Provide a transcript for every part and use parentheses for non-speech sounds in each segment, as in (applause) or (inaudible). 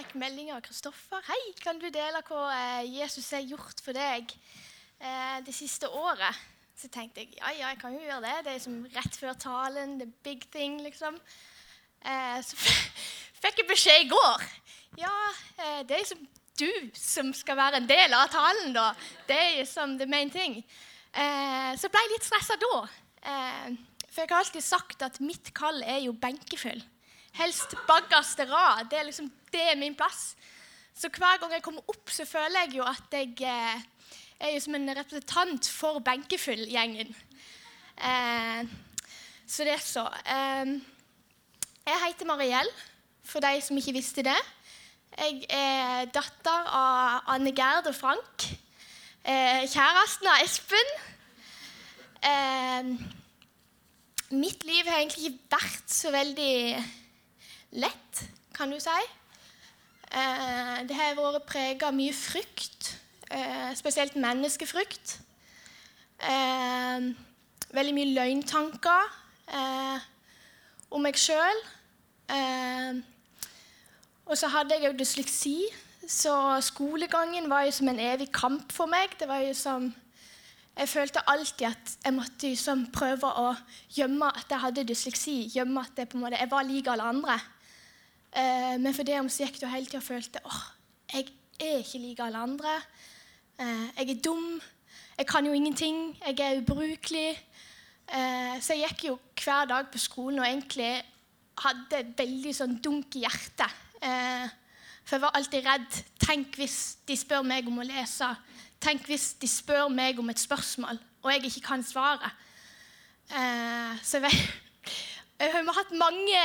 fikk melding av Kristoffer. 'Hei, kan du dele hva eh, Jesus har gjort for deg eh, det siste året?' Så tenkte jeg ja, ja, jeg kan jo gjøre det. Det er som rett før talen. The big thing, liksom. Eh, Så (laughs) fikk jeg beskjed i går. Ja, det er liksom du som skal være en del av talen, da. Det er liksom the main thing. Så ble jeg litt stressa da. For jeg har alltid sagt at mitt kall er jo benkefyll. Helst bakerste rad. Det er liksom det er min plass. Så hver gang jeg kommer opp, så føler jeg jo at jeg eh, er jo som en representant for Benkefull-gjengen. Eh, så det er så. Eh, jeg heter Mariell, for de som ikke visste det. Jeg er datter av Anne Gerd og Frank. Eh, kjæresten av Espen. Eh, mitt liv har egentlig ikke vært så veldig lett, kan du si. Eh, det har vært prega av mye frykt, eh, spesielt menneskefrykt. Eh, veldig mye løgntanker eh, om meg sjøl. Og så hadde jeg jo dysleksi, så skolegangen var jo som en evig kamp for meg. Det var jo som Jeg følte alltid at jeg måtte prøve å gjemme at jeg hadde dysleksi. Gjemme at jeg, måte, jeg var lik alle andre. Eh, men for det om så gikk jo hele tida og følte åh, jeg er ikke lik alle andre. Eh, jeg er dum. Jeg kan jo ingenting. Jeg er ubrukelig. Eh, så jeg gikk jo hver dag på skolen og egentlig hadde veldig sånn dunk i hjertet. Eh, for jeg var alltid redd. Tenk hvis de spør meg om å lese. Tenk hvis de spør meg om et spørsmål, og jeg ikke kan svaret. Eh, så jeg, jeg har hatt mange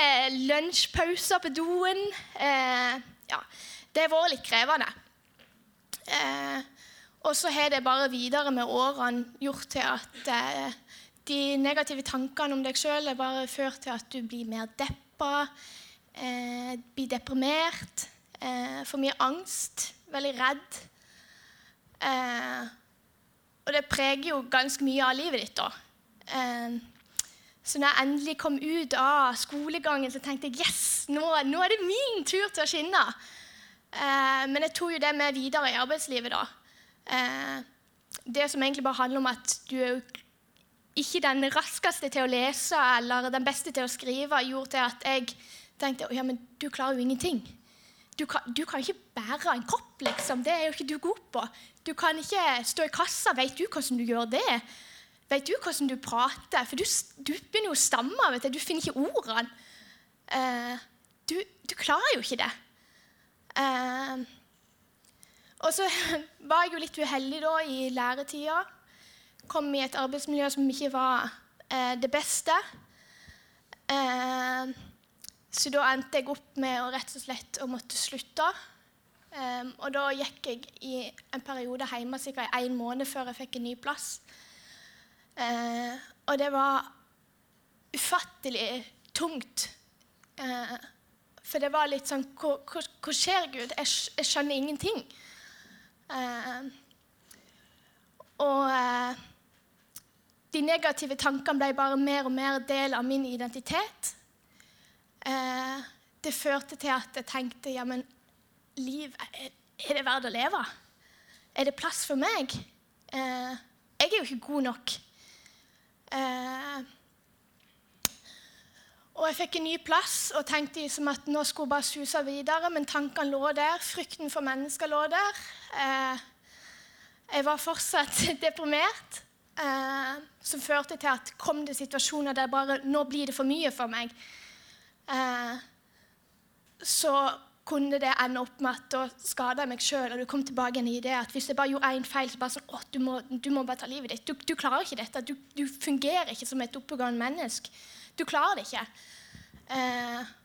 lunsjpauser på doen. Eh, ja, det har vært litt krevende. Eh, og så har det bare videre med årene gjort til at eh, de negative tankene om deg sjøl har bare ført til at du blir mer deppa, eh, blir deprimert, eh, får mye angst, veldig redd. Eh, og det preger jo ganske mye av livet ditt, da. Så når jeg endelig kom ut av skolegangen, så tenkte jeg yes, nå, nå er det min tur til å skinne. Eh, men jeg tok jo det med videre i arbeidslivet, da. Eh, det som egentlig bare handler om at du er jo ikke den raskeste til å lese eller den beste til å skrive, gjorde til at jeg tenkte ja, men du klarer jo ingenting. Du kan, du kan ikke bære en kropp, liksom. Det er jo ikke du god på. Du kan ikke stå i kassa. Vet du hvordan du gjør det? Vet du hvordan du prater? For du, du begynner jo å stamme. vet Du Du finner ikke ordene. Eh, du, du, klarer jo ikke det. Eh, og så (laughs) var jeg jo litt uheldig da i læretida. Kom i et arbeidsmiljø som ikke var eh, det beste. Eh, så da endte jeg opp med å rett og slett å måtte slutte. Um, og da gikk jeg i en periode hjemme sikkert en måned før jeg fikk en ny plass. Uh, og det var ufattelig tungt. Eh, for det var litt sånn Hva, skjer, Gud? Jeg, jeg, skjønner ingenting. Eh, og de negative tankene ble bare mer og mer del av min identitet. det førte til at jeg tenkte ja, men liv er det verdt å leve? Er det plass for meg? Eh, jeg er jo ikke god nok. Eh, og jeg fikk en ny plass og tenkte som at nå skulle jeg bare suse videre, men tankene lå der. Frykten for mennesker lå der. Eh, jeg var fortsatt (laughs) deprimert, eh, som førte til at kom det situasjoner der bare Nå blir det for mye for meg. Eh, så kunne det ende opp med at da skada jeg meg sjøl. Og det kom tilbake en idé at hvis jeg bare gjorde én feil, så bare sånn, å, du må, du må bare ta livet ditt. Du, du klarer ikke dette. Du, du, fungerer ikke som et oppegående menneske. Du klarer det ikke. Eh,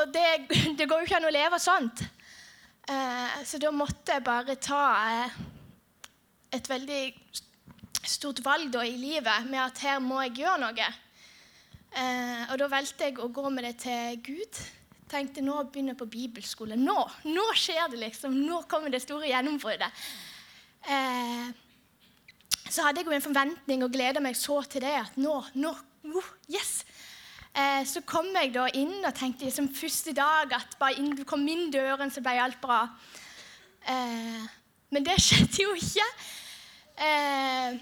og det, (laughs) det, går jo ikke an å leve sånt. Eh, så da måtte jeg bare ta eh, et veldig stort valg da, i livet med at her må jeg gjøre noe. Eh, og da valgte jeg å gå med det til Gud tenkte nå begynner jeg på bibelskole. Nå nå skjer det, liksom. Nå kommer det store gjennombruddet. Eh, så hadde jeg jo en forventning og gleda meg så til det. At nå, nå, oh, yes! Eh, så kom jeg da inn og tenkte som første dag at bare inn du kom inn døren, så ble alt bra. Eh, men det (laughs) skjedde jo ikke. Eh,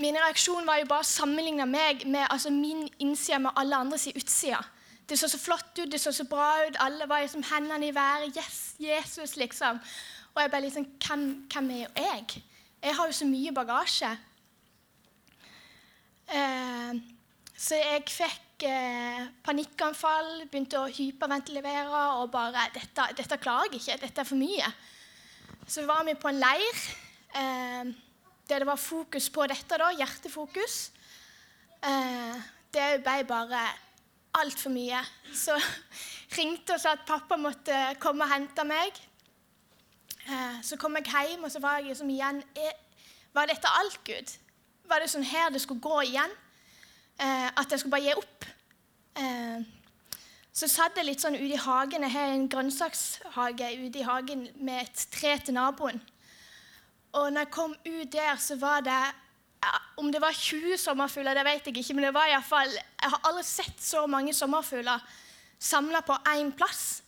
min reaksjon var jo bare å sammenligne meg med altså min innside med alle andres utside. Det så så flott ut, det så så bra ut, alle var liksom hendene i været. Yes, Jesus, liksom. Og jeg bare liksom hvem, er jo jeg? Jeg har jo så mye bagasje. Eh, så jeg fikk eh, panikkanfall, begynte å hyperventilere og bare dette, dette, klarer jeg ikke. Dette er for mye. Så var vi på en leir eh, der det var fokus på dette, da, hjertefokus. Eh, det ble bare altfor mye. Så (laughs) ringte og sa at pappa måtte komme og hente meg. Eh, så kom jeg hjem, og så var jeg liksom igjen Var dette alt, Gud? Var det sånn her det skulle gå igjen? eh, at jeg skulle bare gi opp. Eh, så satt jeg litt sånn ute i hagen. Jeg har en grønnsakshage ute i hagen med et tre til naboen. Og når jeg kom ut der, så var det Om det var 20 sommerfugler, det vet jeg ikke, men det var iallfall jeg har aldri sett så mange sommerfugler samla på én plass.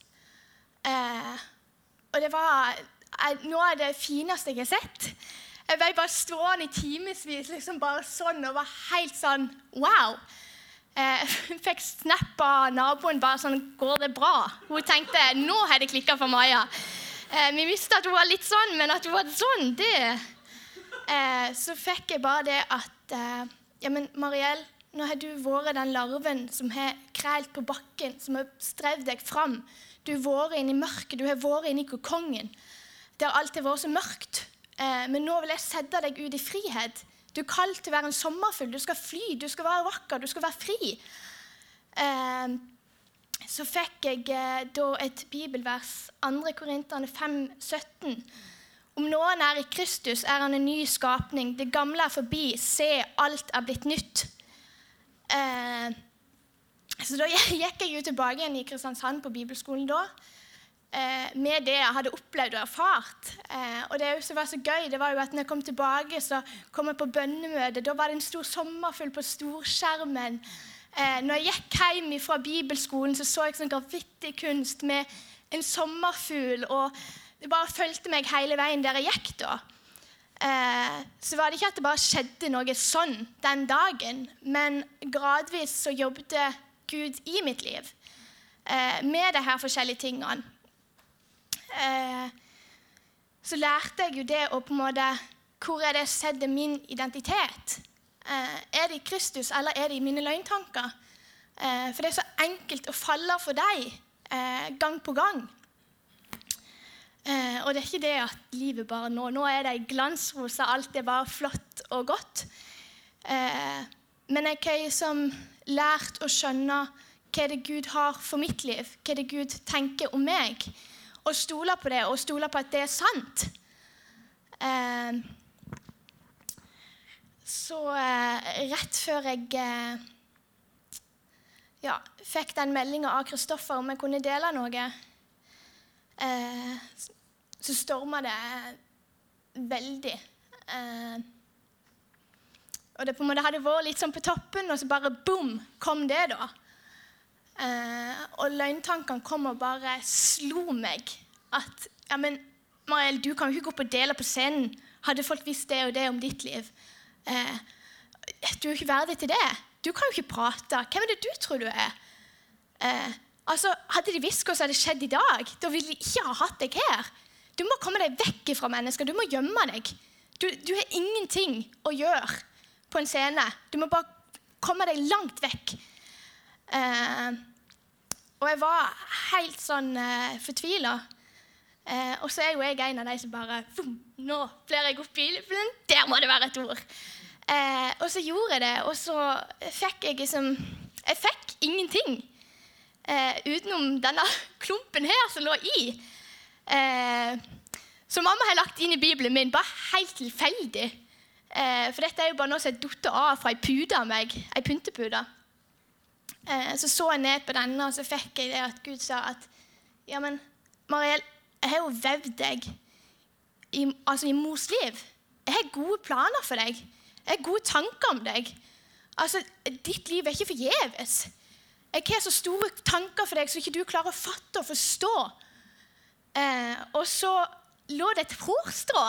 Eh, og det var eh, noe av det fineste jeg har sett. Jeg ble bare stående i timevis liksom bare sånn og var helt sånn wow. Jeg eh, (laughs) fikk snap av naboen bare sånn 'Går det bra?' Hun tenkte 'Nå har det klikka for Maja'. Eh, vi visste at hun var litt sånn, men at hun var sånn, det eh, Så fikk jeg bare det at Ja, men Mariell, nå har du vært den larven som har krelt på bakken, som har strevd deg fram. Du har vært inne i mørket, du har vært inne i kokongen, der alt har vært så mørkt. Eh, men nå vil jeg sette deg ut i frihet. Du er kalt til å være en sommerfugl. Du skal fly, du skal være vakker, du skal være fri. Eh, så fikk jeg eh, da et bibelvers, 2. Korinterne 5, 17. Om noen er i Kristus, er han en ny skapning. Det gamle er forbi. Se, alt er blitt nytt. så da (laughs) gikk jeg jo tilbake igjen i Kristiansand på bibelskolen da eh, med det jeg hadde opplevd og erfart. Eh, og det som var så gøy, det var jo at når jeg kom tilbake, så kom jeg på bønnemøte. Da var det en stor sommerfugl på storskjermen. Eh, når jeg gikk hjem fra bibelskolen, så så jeg sånn graffitikunst med en sommerfugl. Og det bare fulgte meg hele veien der jeg gikk da. Eh, så var det ikke at det bare skjedde noe sånn den dagen, men gradvis så jobbet Gud i mitt liv eh, med de her forskjellige tingene eh, så lærte jeg jo det å på en måte Hvor er det jeg setter min identitet? Er det i Kristus, eller er det i mine løgntanker? For det er så enkelt å falle for eh, gang på gang. Eh, og det er ikke det at livet bare nå Nå er det glansrosa, alt er bare flott og godt. Eh, men jeg har liksom lært å skjønne hva det Gud har for mitt liv, hva det Gud tenker om meg og stole på det, og stole på at det er sant. Eh, så eh, rett før jeg eh, ja, fikk den meldinga av Kristoffer om jeg kunne dele noe, eh, så storma det veldig. Eh, og det på en måte hadde vært litt sånn på toppen, og så bare boom, kom det, da. Eh, og løgntankene kom og bare slo meg. At ja, men Mariel, du kan jo ikke gå opp og dele på scenen. Hadde folk visst det og det om ditt liv? Eh, du er jo ikke verdig til det. Du kan jo ikke prate. Hvem er det du tror du er? Eh, altså, Hadde de visst hva som hadde skjedd i dag, da ville de ikke ha hatt deg her. Du må komme deg vekk fra mennesker. Du må gjemme deg. Du, du har ingenting å gjøre på en scene. Du må bare komme deg langt vekk. Eh, og jeg var helt sånn eh, fortvila. Eh, og så er jo jeg en av de som bare Nå blir jeg opp i Der må det være et ord! Eh, og så gjorde jeg det, og så fikk jeg liksom Jeg fikk ingenting eh, utenom denne (laughs) klumpen her som lå i. Eh, som mamma har lagt inn i Bibelen min, bare helt tilfeldig. Eh, for dette er jo bare noe som har falt av fra ei pute av meg. Ei pyntepude. Eh, så så jeg ned på denne, og så fikk jeg det at Gud sa at Ja, men Mariell, jeg har jo vevd deg i, altså i mors liv. Jeg har gode planer for deg. Jeg har gode tanker om deg. Altså, ditt liv er ikke forgjeves. Jeg har så store tanker for deg som ikke du klarer å fatte og forstå. Eh, og så lå det et hårstrå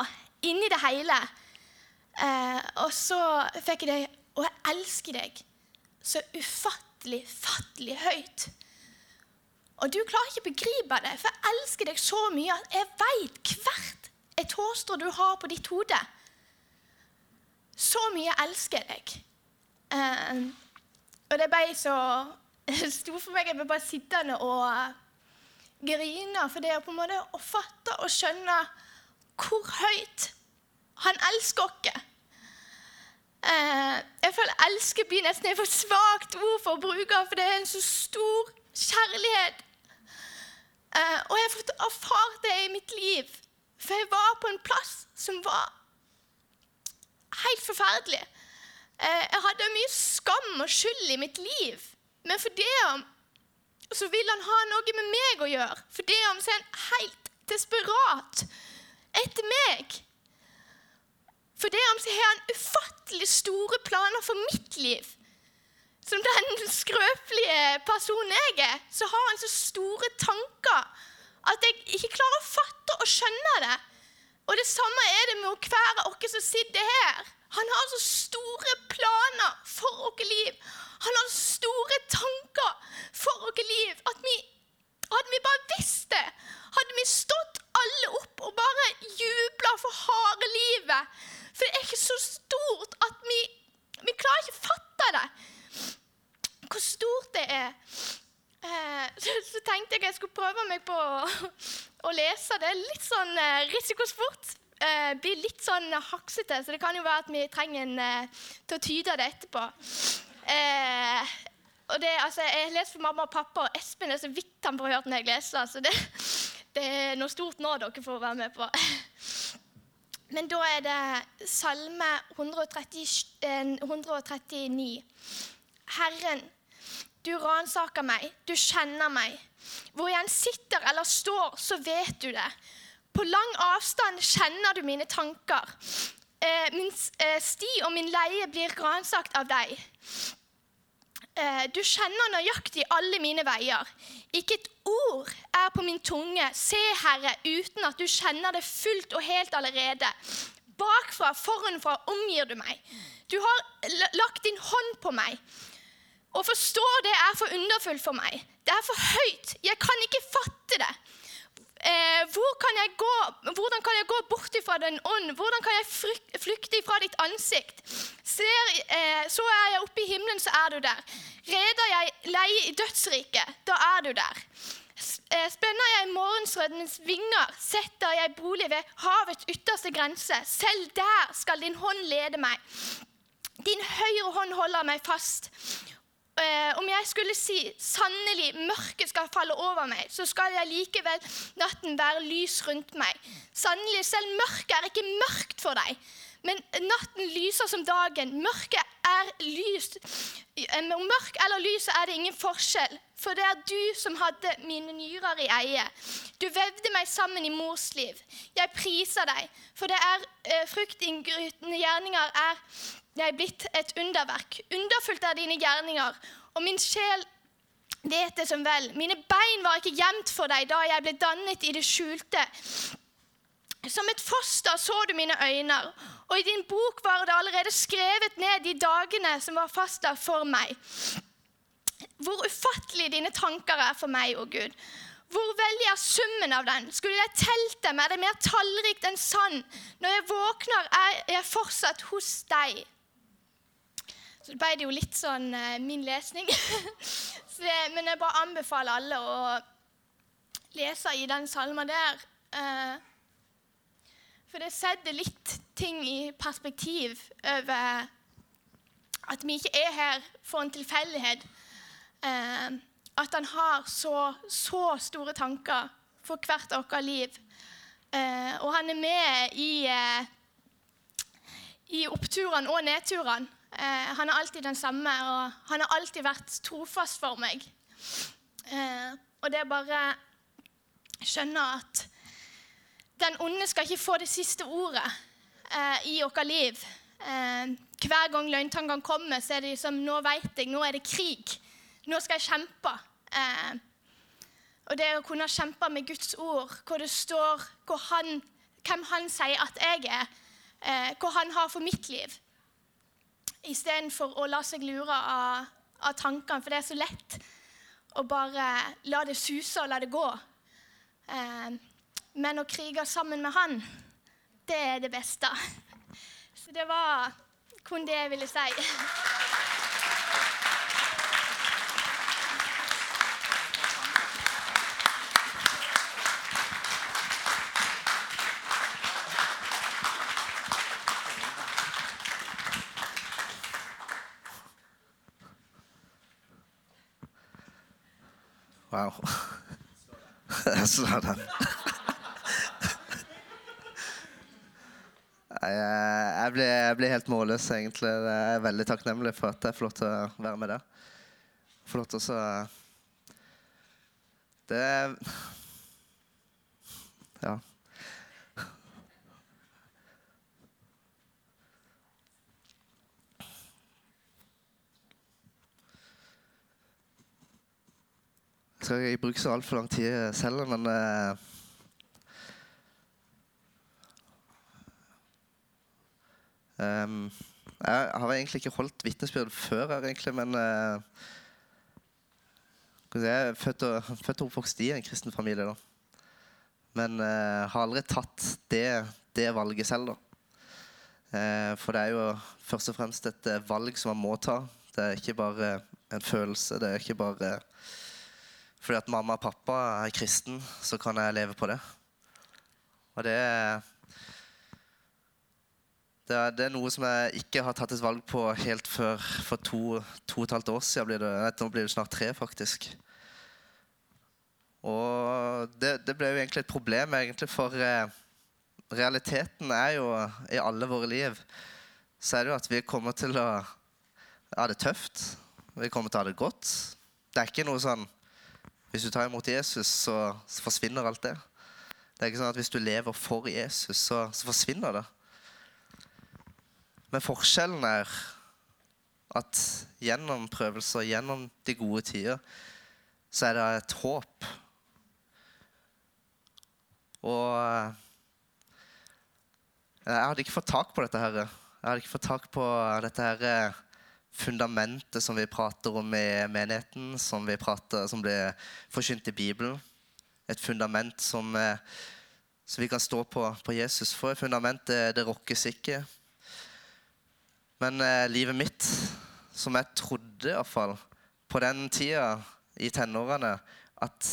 inni det hele. Eh, og så fikk jeg det Og jeg elsker deg så ufattelig, fattelig høyt. Og du klarer ikke å begripe det, for jeg elsker deg så mye at jeg veit hvert et hårstrå du har på ditt hode. Så mye elsker jeg deg. Eh, og det ble så (laughs) stort for meg. Jeg ble bare sittende og grine. For det er på en måte å fatte og skjønne hvor høyt han elsker oss. Eh, jeg føler 'elske' blir nesten et for svakt ord for å bruke, for det er en så stor kjærlighet. Eh, og jeg har fått erfart det i mitt liv, for jeg var på en plass som var helt forferdelig. Eh, jeg hadde mye skam og skyld i mitt liv, men for det om så vil han ha noe med meg å gjøre. For det er omtrent helt desperat etter meg. For det om så har han ufattelig store planer for mitt liv. Som den skrøpelige personen jeg er, så har han så store tanker at jeg ikke klarer å fatte og skjønne det. Og det samme er det med hver av oss som sitter her. Han har så store planer for vårt liv. Han har store tanker for vårt liv. At vi, hadde vi bare visst det, hadde vi stått alle opp og bare jubla for harde livet for det er ikke så stort at vi, vi klarer ikke å fatte det. Hvor stort det er. Eh, så, så, tenkte jeg jeg skulle prøve meg på å, å lese. Det litt sånn eh, risikosport. Eh, blir litt sånn haksete, så det kan jo være at vi trenger en eh, til å tyde det etterpå. Eh, og det, altså, Jeg leser for mamma og pappa, og Espen er så vidt han får hørt når jeg leser. Så det, (laughs) det er noe stort nå dere får være med på. (laughs) Men da er det Salme 130, 139. Herren, du ransaker meg, du kjenner meg. Hvor jeg sitter eller står, så vet du det. På lang avstand kjenner du mine tanker. Eh, min eh, sti og min leie blir ransakt av deg. Eh, du kjenner nøyaktig alle mine veier. Ikke et ord er på min tunge, se, Herre, uten at du kjenner det fullt og helt allerede. Bakfra, foranfra omgir du meg. Du har lagt din hånd på meg. Å forstå det er for underfullt for meg. Det er for høyt. Jeg kan ikke fatte det. Eh, hvor kan gå, hvordan kan jeg gå bort ifra den ånd? Hvordan kan jeg flykte ifra ditt ansikt? Ser, eh, så er jeg oppe i himmelen, så er du der. Reder jeg leie i dødsriket, da er du der. Eh, spenner jeg morgensrødens vinger, setter jeg bolig ved havets ytterste grense. Selv der skal din hånd lede meg. Din høyre hånd holder meg fast. Eh, om jeg skulle si sannelig mørket skal falle over meg, så skal jeg likevel natten være lys rundt meg. Sannelig, selv mørket er ikke mørkt for deg. Men natten lyser som dagen. Mørket er lyst. Eh, om mørk eller lys er det ingen forskjell. For det er du som hadde mine nyrer i eie. Du vevde meg sammen i mors liv. Jeg priser deg, for det er eh, fruktinngytende gjerninger er jeg blitt et underverk. Underfullt er dine gjerninger, og min sjel vet det som vel. Mine bein var ikke gjemt for deg da jeg ble dannet i det skjulte. Som et foster så du mine øyne, og i din bok var det allerede skrevet ned de dagene som var fasta for meg. Hvor ufattelig dine tanker er for meg, å oh Gud. Hvor veldig er summen av den? Skulle jeg telt dem, er det mer tallrikt enn sand. Når jeg våkner, er jeg fortsatt hos deg. Så ble det jo litt sånn uh, min lesning. (laughs) Så, men jeg bare anbefaler alle å lese i den salmen der. For det setter litt ting i perspektiv over at vi ikke er her for en tilfeldighet. Eh, at han har så, så, store tanker for hvert vårt liv. og han er med i, i oppturene og nedturene. Eh, han er alltid den samme, og han har alltid vært trofast for meg. Eh, og det er bare skjønne at den onde skal ikke få det siste ordet eh, i vårt liv. Eh, hver gang løgntankene kommer, så er det liksom Nå vet jeg, nå er det krig. Nå skal jeg kjempe. Eh, og det å kunne kjempe med Guds ord, hvor det står hvor han, hvem han sier at jeg er, eh, hva han har for mitt liv, istedenfor å la seg lure av, av tankene, for det er så lett å bare la det suse og la det gå. Eh, men å krige sammen med han, det er det beste. Så det var kun det jeg ville si. Wow. (laughs) Jeg slår den. Jeg blir, jeg blir helt målløs, egentlig. Jeg er veldig takknemlig for at jeg får lov til å være med der. Får lov til å Det Ja. Jeg skal ikke bruke så altfor lang tid selv, men ehm, Jeg har egentlig ikke holdt vitnesbyrd før her, egentlig, men se, Jeg er født og, født og oppvokst i en kristen familie, da. Men uh, har aldri tatt det, det valget selv, da. Uh, for det er jo først og fremst et valg som man må ta. Det er ikke bare en følelse. Det er ikke bare fordi at mamma og pappa er kristen, så kan jeg leve på det. Og det er, det er, det er noe som jeg ikke har tatt et valg på helt før for to, to og et halvt år siden. Blir det, nå blir det snart tre, faktisk. Og det, det ble jo egentlig et problem, egentlig, for eh, realiteten er jo i alle våre liv så er det jo at vi kommer til å ha det tøft. Vi kommer til å ha det godt. Det er ikke noe sånn Hvis du tar imot Jesus, så, så forsvinner alt det. Det er ikke sånn at hvis du lever for Jesus, så, så forsvinner det. Men forskjellen er at gjennom prøvelser, gjennom de gode tider, så er det et håp. Og eh, jeg hadde ikke fått tak på dette her. Jeg hadde ikke fått tak på dette her eh, fundamentet som vi prater om i menigheten, som, prater, som blir forkynt i Bibelen. Et fundament som, eh, som vi kan stå på på Jesus. For et fundament det rokkes ikke. Men eh, livet mitt, som jeg trodde iallfall på den tida i tenårene at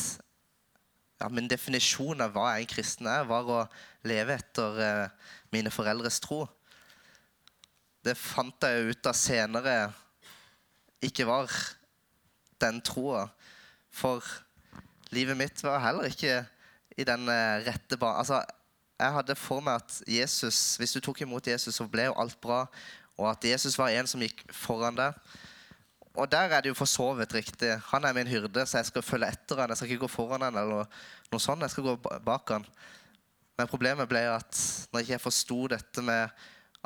ja, Min definisjon av hva en kristen er, var å leve etter eh, mine foreldres tro. Det fant jeg ut av senere ikke var den troa. For livet mitt var heller ikke i den eh, rette banen. Altså, jeg hadde for meg at Jesus, hvis du tok imot Jesus, så ble jo alt bra. Og at Jesus var en som gikk foran deg. Og der er det jo for så vidt riktig. Han er min hyrde, så jeg skal følge etter han. Jeg skal ikke gå foran han eller noe sånt. Jeg skal gå bak han. Men problemet ble at når ikke jeg forsto dette med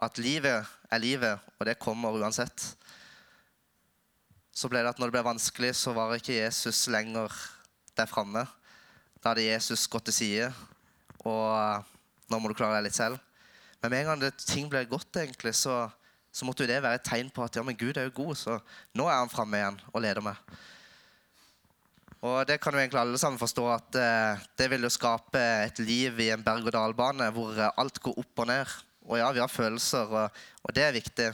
at livet er livet, og det kommer uansett, så ble det at når det ble vanskelig, så var ikke Jesus lenger der framme. Da hadde Jesus gått til side, og nå må du klare deg litt selv. Men med en gang det, ting ble godt, egentlig, så, så måtte jo det være et tegn på at ja, men Gud er jo god, så nå er han framme igjen og leder meg. Og det kan jo egentlig alle sammen forstå at eh, det vil jo skape et liv i en berg-og-dal-bane hvor eh, alt går opp og ned. Og ja, vi har følelser, og, og det er viktig.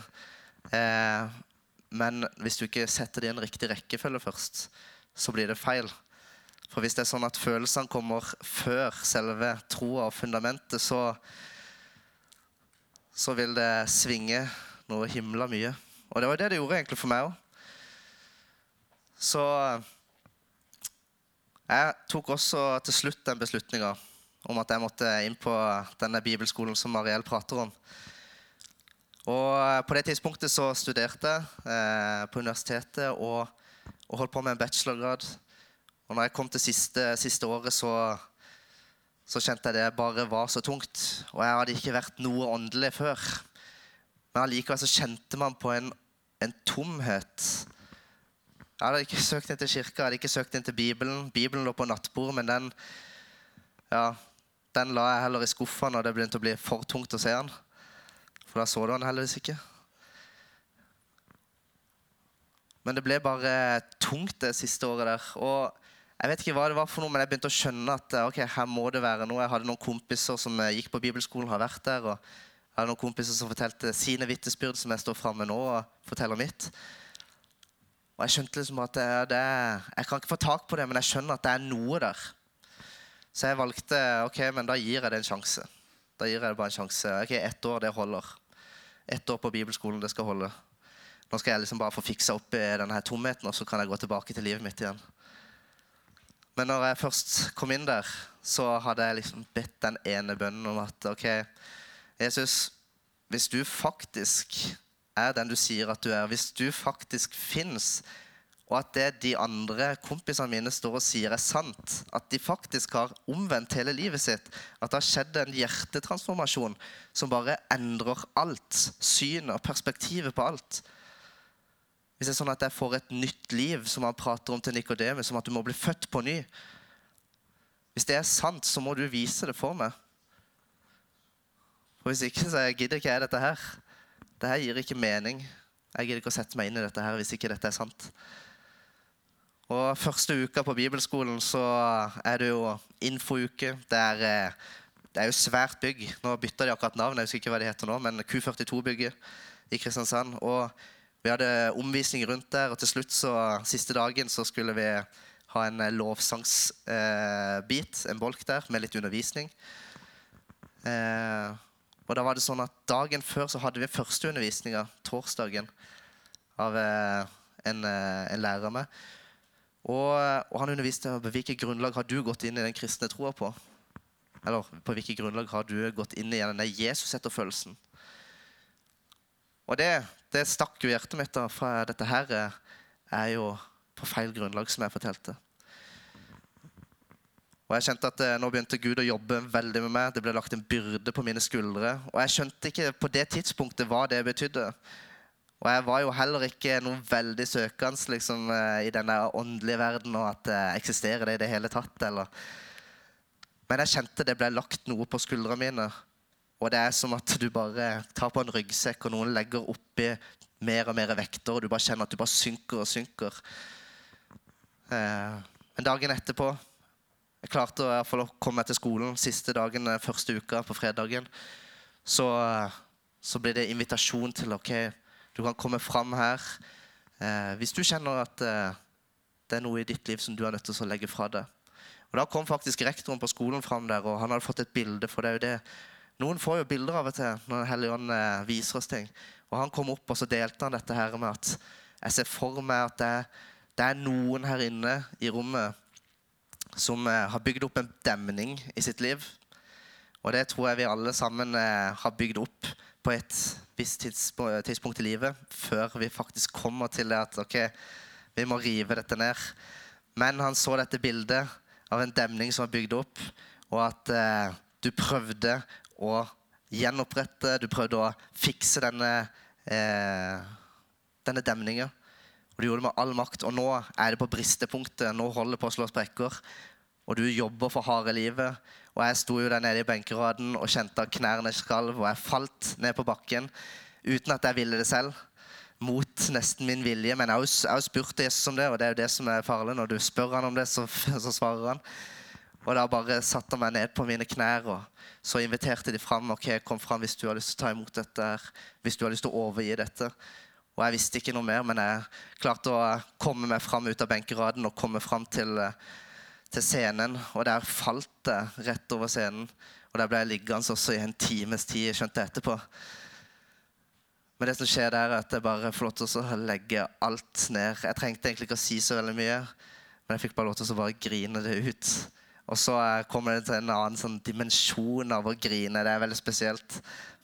Eh, men hvis du ikke setter det i en riktig rekkefølge først, så blir det feil. For hvis det er sånn at følelsene kommer før selve troa og fundamentet, så, så vil det svinge noe himla mye. Og det var det det gjorde egentlig for meg òg. Så jeg tok også til slutt den beslutninga om at jeg måtte inn på denne bibelskolen som Mariell prater om. Og På det tidspunktet så studerte jeg eh, på universitetet og, og, holdt på med en bachelorgrad. Og når jeg kom til siste, siste året, så, så, kjente jeg det bare var så tungt. Og jeg hadde ikke vært noe åndelig før. Men allikevel så kjente man på en, en tomhet. Jeg hadde ikke søkt inn til kirka, jeg hadde ikke søkt inn til Bibelen. Bibelen lå på nattbordet, men den, ja, den la jeg heller i skuffa når det begynte å bli for tungt å se den. For da så du den heldigvis ikke. Men det ble bare tungt det siste året der. Og jeg vet ikke hva det var for noe, men jeg begynte å skjønne at ok, her må det være noe. Jeg hadde noen kompiser som eh, gikk på bibelskolen, har vært der. og Jeg hadde noen kompiser som fortalte sine vitnesbyrd, som jeg står framme nå og forteller mitt. Og jeg skjønte liksom at det, det, Jeg kan ikke få tak på det, men jeg skjønner at det er noe der. Så jeg valgte ok, men da gir jeg det en sjanse. Da gir jeg det bare en sjanse. Ok, Ett år, det holder. Ett år på bibelskolen, det skal holde. Nå skal jeg liksom bare få fiksa opp i denne tomheten, og så kan jeg gå tilbake til livet mitt igjen. Men når jeg først kom inn der, så hadde jeg liksom bedt den ene bønnen om at OK, Jesus, hvis du faktisk er den du sier at du er, hvis du faktisk fins, og at det de andre kompisene mine står og sier, er sant, at de faktisk har omvendt hele livet sitt, at det har skjedd en hjertetransformasjon som bare endrer alt, synet og perspektivet på alt, hvis det er sånn at jeg får et nytt liv, som han prater om til Nikodemus, som at du må bli født på ny Hvis det er sant, så må du vise det for meg. For Hvis ikke, så gidder ikke jeg dette her. Dette gir ikke mening. Jeg gidder ikke å sette meg inn i dette her hvis ikke dette er sant. Og Første uka på bibelskolen så er det jo infouke. Det er, eh, det er jo svært bygg. Nå bytter de akkurat navn, jeg husker ikke hva de heter nå, men Q42-bygget i Kristiansand. Og vi hadde omvisning rundt der, og til slutt, så, siste dagen, så skulle vi ha en eh, lovsangsbit, eh, en bolk der, med litt undervisning. Eh, og da var det sånn at Dagen før så hadde vi førsteundervisninga, torsdagen, av eh, en, eh, en, lærer med. Og, og, han underviste på hvilket grunnlag har du gått inn i den kristne troa på. Eller på hvilket grunnlag har du gått inn i denne Jesus-etterfølelsen? Og det det stakk jo hjertet mitt. da, fra dette her er jo på feil grunnlag, som jeg fortalte. Og jeg kjente at eh, Nå begynte Gud å jobbe veldig med meg. Det ble lagt en byrde på mine skuldre. Og jeg skjønte ikke på det tidspunktet hva det betydde. Og jeg var jo heller ikke noe veldig søkende liksom, eh, i denne åndelige verden, og at det eksisterer det i det hele tatt. Eller. Men jeg kjente det ble lagt noe på skuldrene mine. Og det er som at du bare tar på en ryggsekk, og noen legger oppi mer og mer vekter, og du bare kjenner at du bare synker og synker. Eh, men dagen etterpå Jeg klarte å, å komme meg til skolen siste dagen, eh, første uka, på fredagen. Så, så blir det invitasjon til ok, du kan komme fram her. Eh, hvis du kjenner at eh, det er noe i ditt liv som du er nødt til å legge fra deg. Og Da kom faktisk rektoren på skolen fram der, og han hadde fått et bilde. for det er jo det noen får jo bilder av og til når Helligånd eh, viser oss ting. Og Han kom opp og så delte han dette her med at jeg ser for meg at det, det er noen her inne i rommet som eh, har bygd opp en demning i sitt liv. Og det tror jeg vi alle sammen eh, har bygd opp på et visst tidspunkt i livet før vi faktisk kommer til det at ok, vi må rive dette ned. Men han så dette bildet av en demning som var bygd opp, og at eh, du prøvde å gjenopprette, du prøvde å fikse denne, eh, denne demninga. Og du gjorde det med all makt. Og nå er det på bristepunktet. Nå holder det på å slå sprekker. Og du jobber for harde livet. Og jeg sto jo der nede i benkeraden og kjente at knærne skalv, og jeg falt ned på bakken uten at jeg ville det selv. Mot nesten min vilje. Men jeg har jo spurt Jesus om det, og det er jo det som er farlig. Når du spør han om det, så, så svarer han. Og da bare satte han meg ned på mine knær, og så inviterte de fram. ok, Kom fram hvis du har lyst til å ta imot dette, her, hvis du har lyst til å overgi dette. Og jeg visste ikke noe mer, men jeg klarte å komme meg fram ut av benkeraden og komme fram til, til scenen. Og der falt det rett over scenen. Og der ble jeg liggende også i en times tid, skjønte jeg etterpå. Men det som skjer der, er at jeg bare får lov til å legge alt ned. Jeg trengte egentlig ikke å si så veldig mye, men jeg fikk bare lov til å bare grine det ut. Og så eh, kommer det til en annen sånn dimensjon av å grine. Det er veldig spesielt.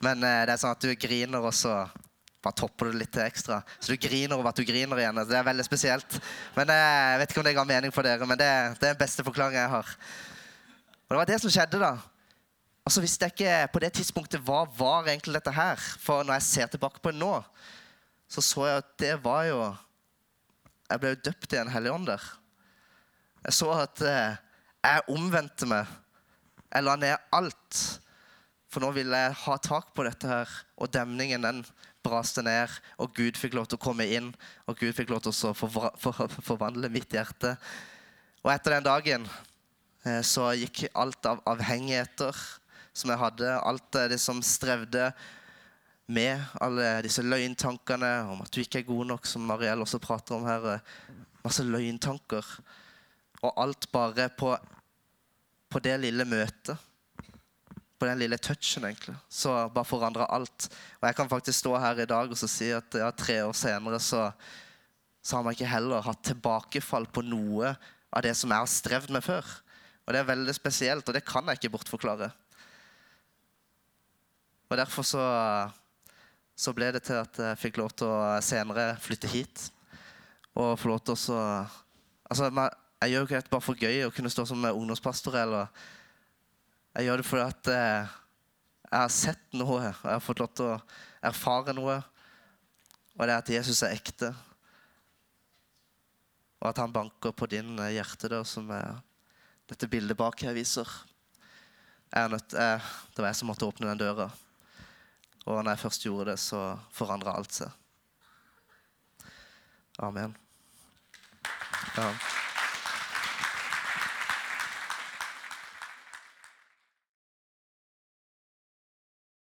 Men eh, det er sånn at du griner, og så bare topper det litt ekstra. Så du griner over at du griner igjen. Det er veldig spesielt. Men eh, Jeg vet ikke om det ga mening for dere, men det, det er den beste forklaringen jeg har. Og Det var det som skjedde, da. Og så visste jeg ikke på det tidspunktet hva var egentlig dette her. For når jeg ser tilbake på det nå, så så jeg at det var jo Jeg ble jo døpt i en hellig ånd der. Jeg så at eh, jeg omvendte meg. Jeg la ned alt. For nå ville jeg ha tak på dette her. Og demningen den braste ned, og Gud fikk lov til å komme inn. Og Gud fikk lov til å forvandle mitt hjerte. Og etter den dagen eh, så gikk alt av avhengigheter som jeg hadde, alt eh, det som strevde med, alle disse løgntankene om at du ikke er god nok, som Mariell også prater om her. eh, Masse løgntanker. Og alt bare på, på det lille møtet. På den lille touchen, egentlig. Så bare forandra alt. Og jeg kan faktisk stå her i dag og si at ja, tre år senere så, så har man ikke heller hatt tilbakefall på noe av det som jeg har strevd med før. Og det er veldig spesielt, og det kan jeg ikke bortforklare. Og derfor så, så ble det til at jeg fikk lov til å senere flytte hit. Og få lov til å så Altså, jeg gjør jo ikke dette bare for gøy å kunne stå som ungdomspastor, eller Jeg gjør det fordi at eh, jeg har sett noe, og jeg har fått lov til å erfare noe. Og det er at Jesus er ekte. Og at han banker på din eh, hjertedør, som er dette bildet bak her viser. Jeg nødt, jeg, det var jeg som måtte åpne den døra. Og når jeg først gjorde det, så forandra alt seg. Amen. Ja.